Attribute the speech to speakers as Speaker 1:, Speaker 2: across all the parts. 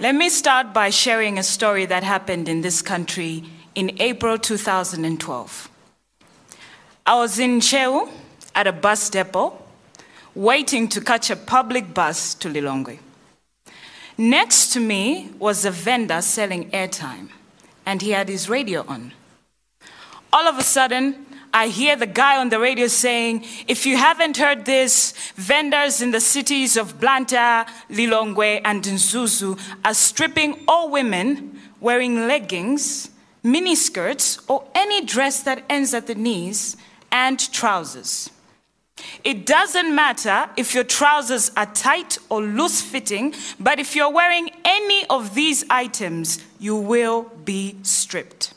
Speaker 1: Let me start by sharing a story that happened in this country in April 2012. I was in Ntcheu at a bus depot waiting to catch a public bus to Lilongwe. Next to me was a vendor selling airtime, and he had his radio on. All of a sudden, I hear the guy on the radio saying, if you haven't heard this, vendors in the cities of Blantyre, Lilongwe, and Mzuzu are stripping all women wearing leggings, miniskirts, or any dress that ends at the knees, and trousers. It doesn't matter if your trousers are tight or loose fitting, but if you're wearing any of these items, you will be stripped.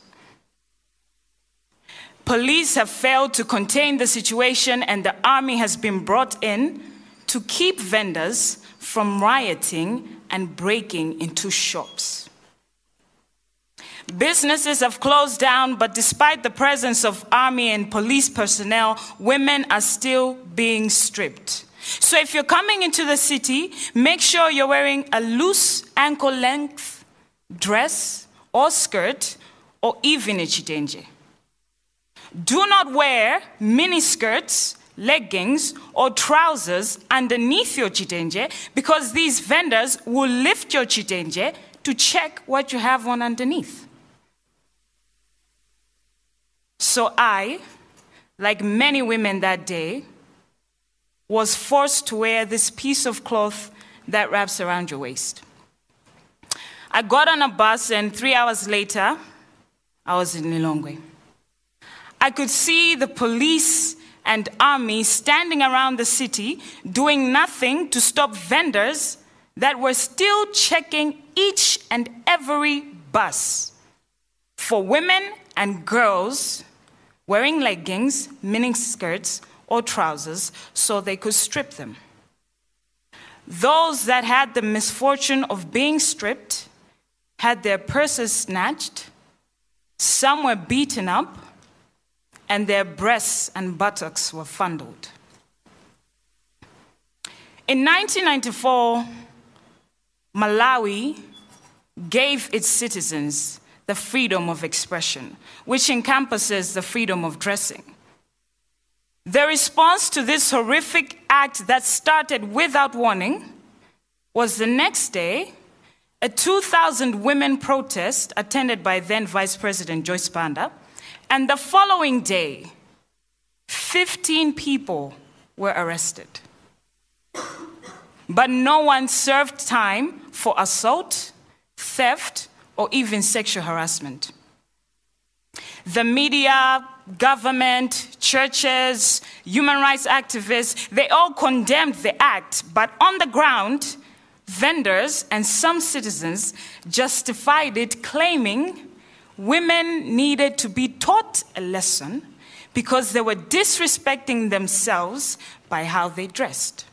Speaker 1: Police have failed to contain the situation, and the army has been brought in to keep vendors from rioting and breaking into shops. Businesses have closed down, but despite the presence of army and police personnel, women are still being stripped. So if you're coming into the city, make sure you're wearing a loose ankle length dress or skirt or even a chitenge. Do not wear miniskirts, leggings, or trousers underneath your chitenge because these vendors will lift your chitenge to check what you have on underneath. So I, like many women that day, was forced to wear this piece of cloth that wraps around your waist. I got on a bus, and three hours later, I was in Lilongwe. I could see the police and army standing around the city doing nothing to stop vendors that were still checking each and every bus for women and girls wearing leggings, mini skirts, or trousers so they could strip them. Those that had the misfortune of being stripped had their purses snatched, some were beaten up, and their breasts and buttocks were fondled. In 1994, Malawi gave its citizens the freedom of expression, which encompasses the freedom of dressing. The response to this horrific act that started without warning was the next day a 2,000 women protest attended by then Vice President Joyce Banda. And the following day, 15 people were arrested. But no one served time for assault, theft, or even sexual harassment. The media, government, churches, human rights activists, they all condemned the act, but on the ground, vendors and some citizens justified it, claiming women needed to be taught a lesson because they were disrespecting themselves by how they dressed.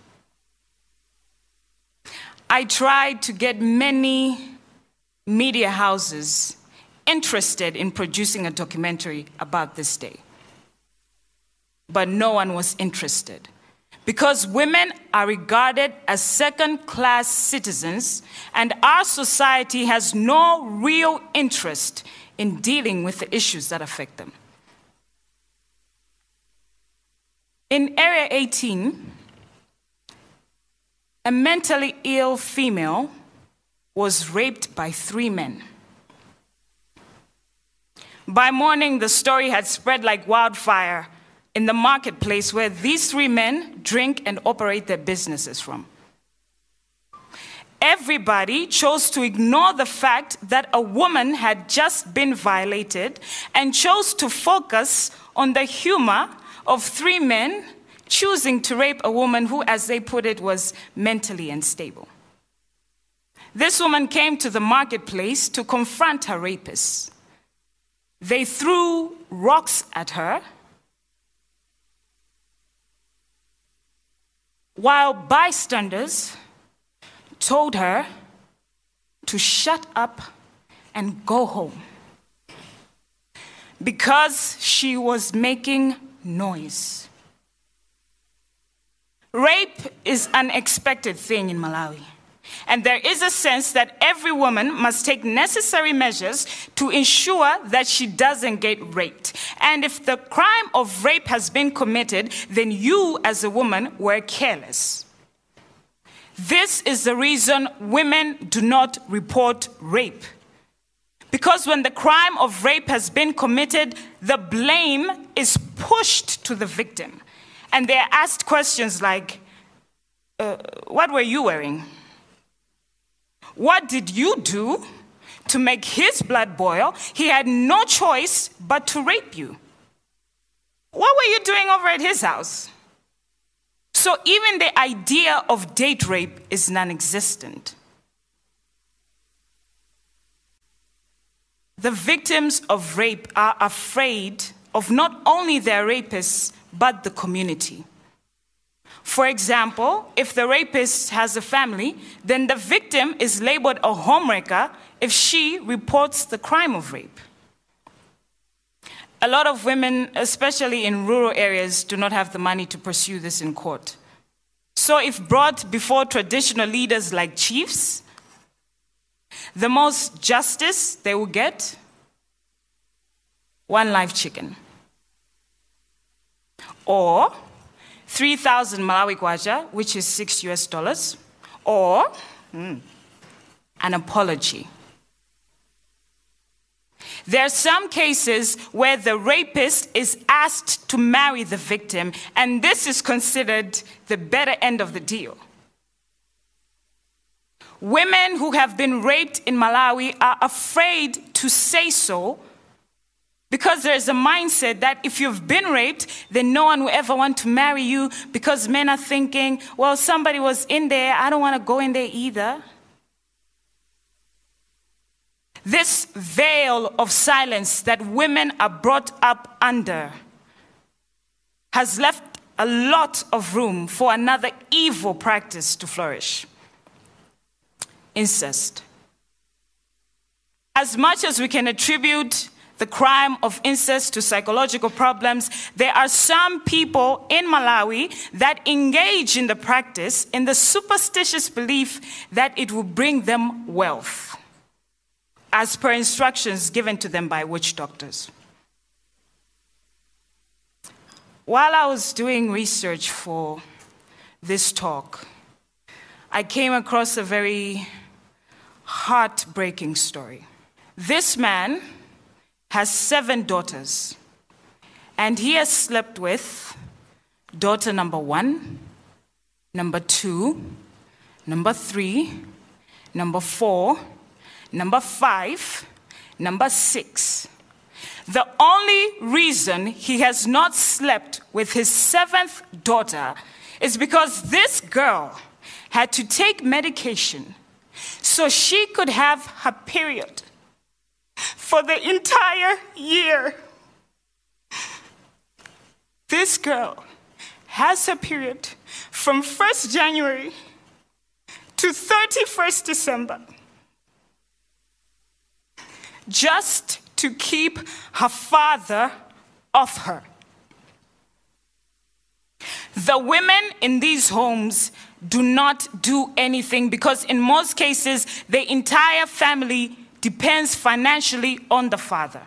Speaker 1: I tried to get many media houses interested in producing a documentary about this day. But no one was interested because women are regarded as second class citizens, and our society has no real interest in dealing with the issues that affect them. In Area 18, a mentally ill female was raped by three men. By morning, the story had spread like wildfire in the marketplace where these three men drink and operate their businesses from. Everybody chose to ignore the fact that a woman had just been violated and chose to focus on the humor of three men choosing to rape a woman who, as they put it, was mentally unstable. This woman came to the marketplace to confront her rapists. They threw rocks at her, while bystanders told her to shut up and go home because she was making noise. Rape is an expected thing in Malawi. And there is a sense that every woman must take necessary measures to ensure that she doesn't get raped. And if the crime of rape has been committed, then you, as a woman, were careless. This is the reason women do not report rape. Because when the crime of rape has been committed, the blame is pushed to the victim. And they're asked questions like, uh, What were you wearing? What did you do to make his blood boil? He had no choice but to rape you. What were you doing over at his house? So even the idea of date rape is non existent. The victims of rape are afraid of not only their rapists, but the community. For example, if the rapist has a family, then the victim is labeled a homewrecker if she reports the crime of rape. A lot of women, especially in rural areas, do not have the money to pursue this in court. So, if brought before traditional leaders like chiefs, the most justice they will get one live chicken. Or 3,000 Malawi kwacha, which is 6 US dollars, or mm, an apology. There are some cases where the rapist is asked to marry the victim, and this is considered the better end of the deal. Women who have been raped in Malawi are afraid to say so because there's a mindset that if you've been raped, then no one will ever want to marry you because men are thinking, well, somebody was in there, I don't want to go in there either. This veil of silence that women are brought up under has left a lot of room for another evil practice to flourish incest. As much as we can attribute the crime of incest to psychological problems, there are some people in Malawi that engage in the practice in the superstitious belief that it will bring them wealth, as per instructions given to them by witch doctors. While I was doing research for this talk, I came across a very heartbreaking story. This man has seven daughters, and he has slept with daughter number one, number two, number three, number four, number five, number six. The only reason he has not slept with his seventh daughter is because this girl had to take medication so she could have her period for the entire year. This girl has her period from 1st January to 31st December just to keep her father off her. The women in these homes do not do anything because, in most cases, the entire family depends financially on the father.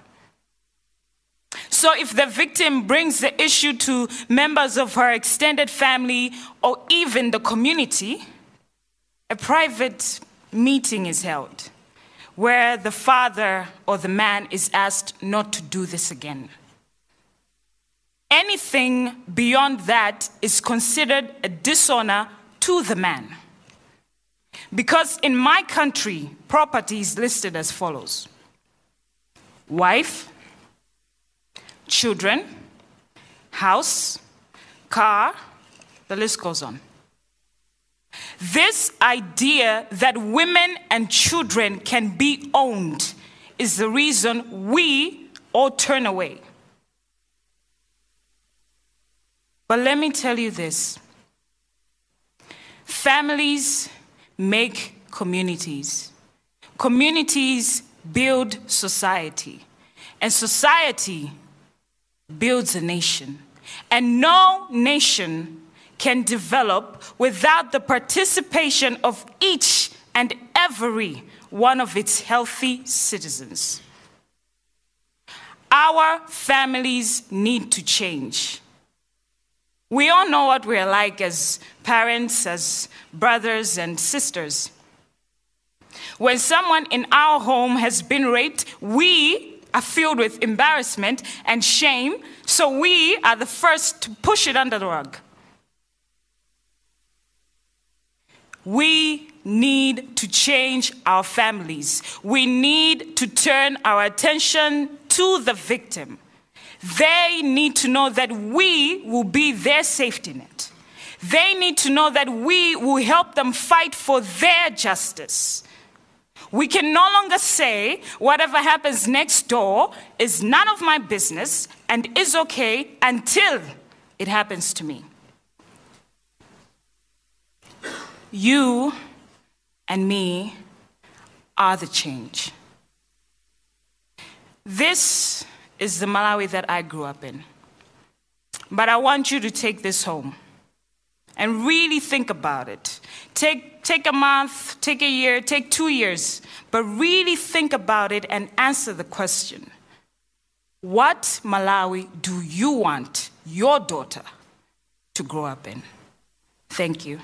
Speaker 1: So, if the victim brings the issue to members of her extended family or even the community, a private meeting is held where the father or the man is asked not to do this again. Anything beyond that is considered a dishonor to the man. Because in my country, property is listed as follows wife, children, house, car, the list goes on. This idea that women and children can be owned is the reason we all turn away. But let me tell you this families make communities. Communities build society, and society builds a nation. And no nation can develop without the participation of each and every one of its healthy citizens. Our families need to change. We all know what we're like as parents, as brothers and sisters. When someone in our home has been raped, we are filled with embarrassment and shame, so we are the first to push it under the rug. We need to change our families. We need to turn our attention to the victim. They need to know that we will be their safety net. They need to know that we will help them fight for their justice. We can no longer say whatever happens next door is none of my business and is okay until it happens to me. You and me are the change. This is the Malawi that I grew up in. But I want you to take this home and really think about it. Take, take a month, take a year, take two years, but really think about it and answer the question What Malawi do you want your daughter to grow up in? Thank you.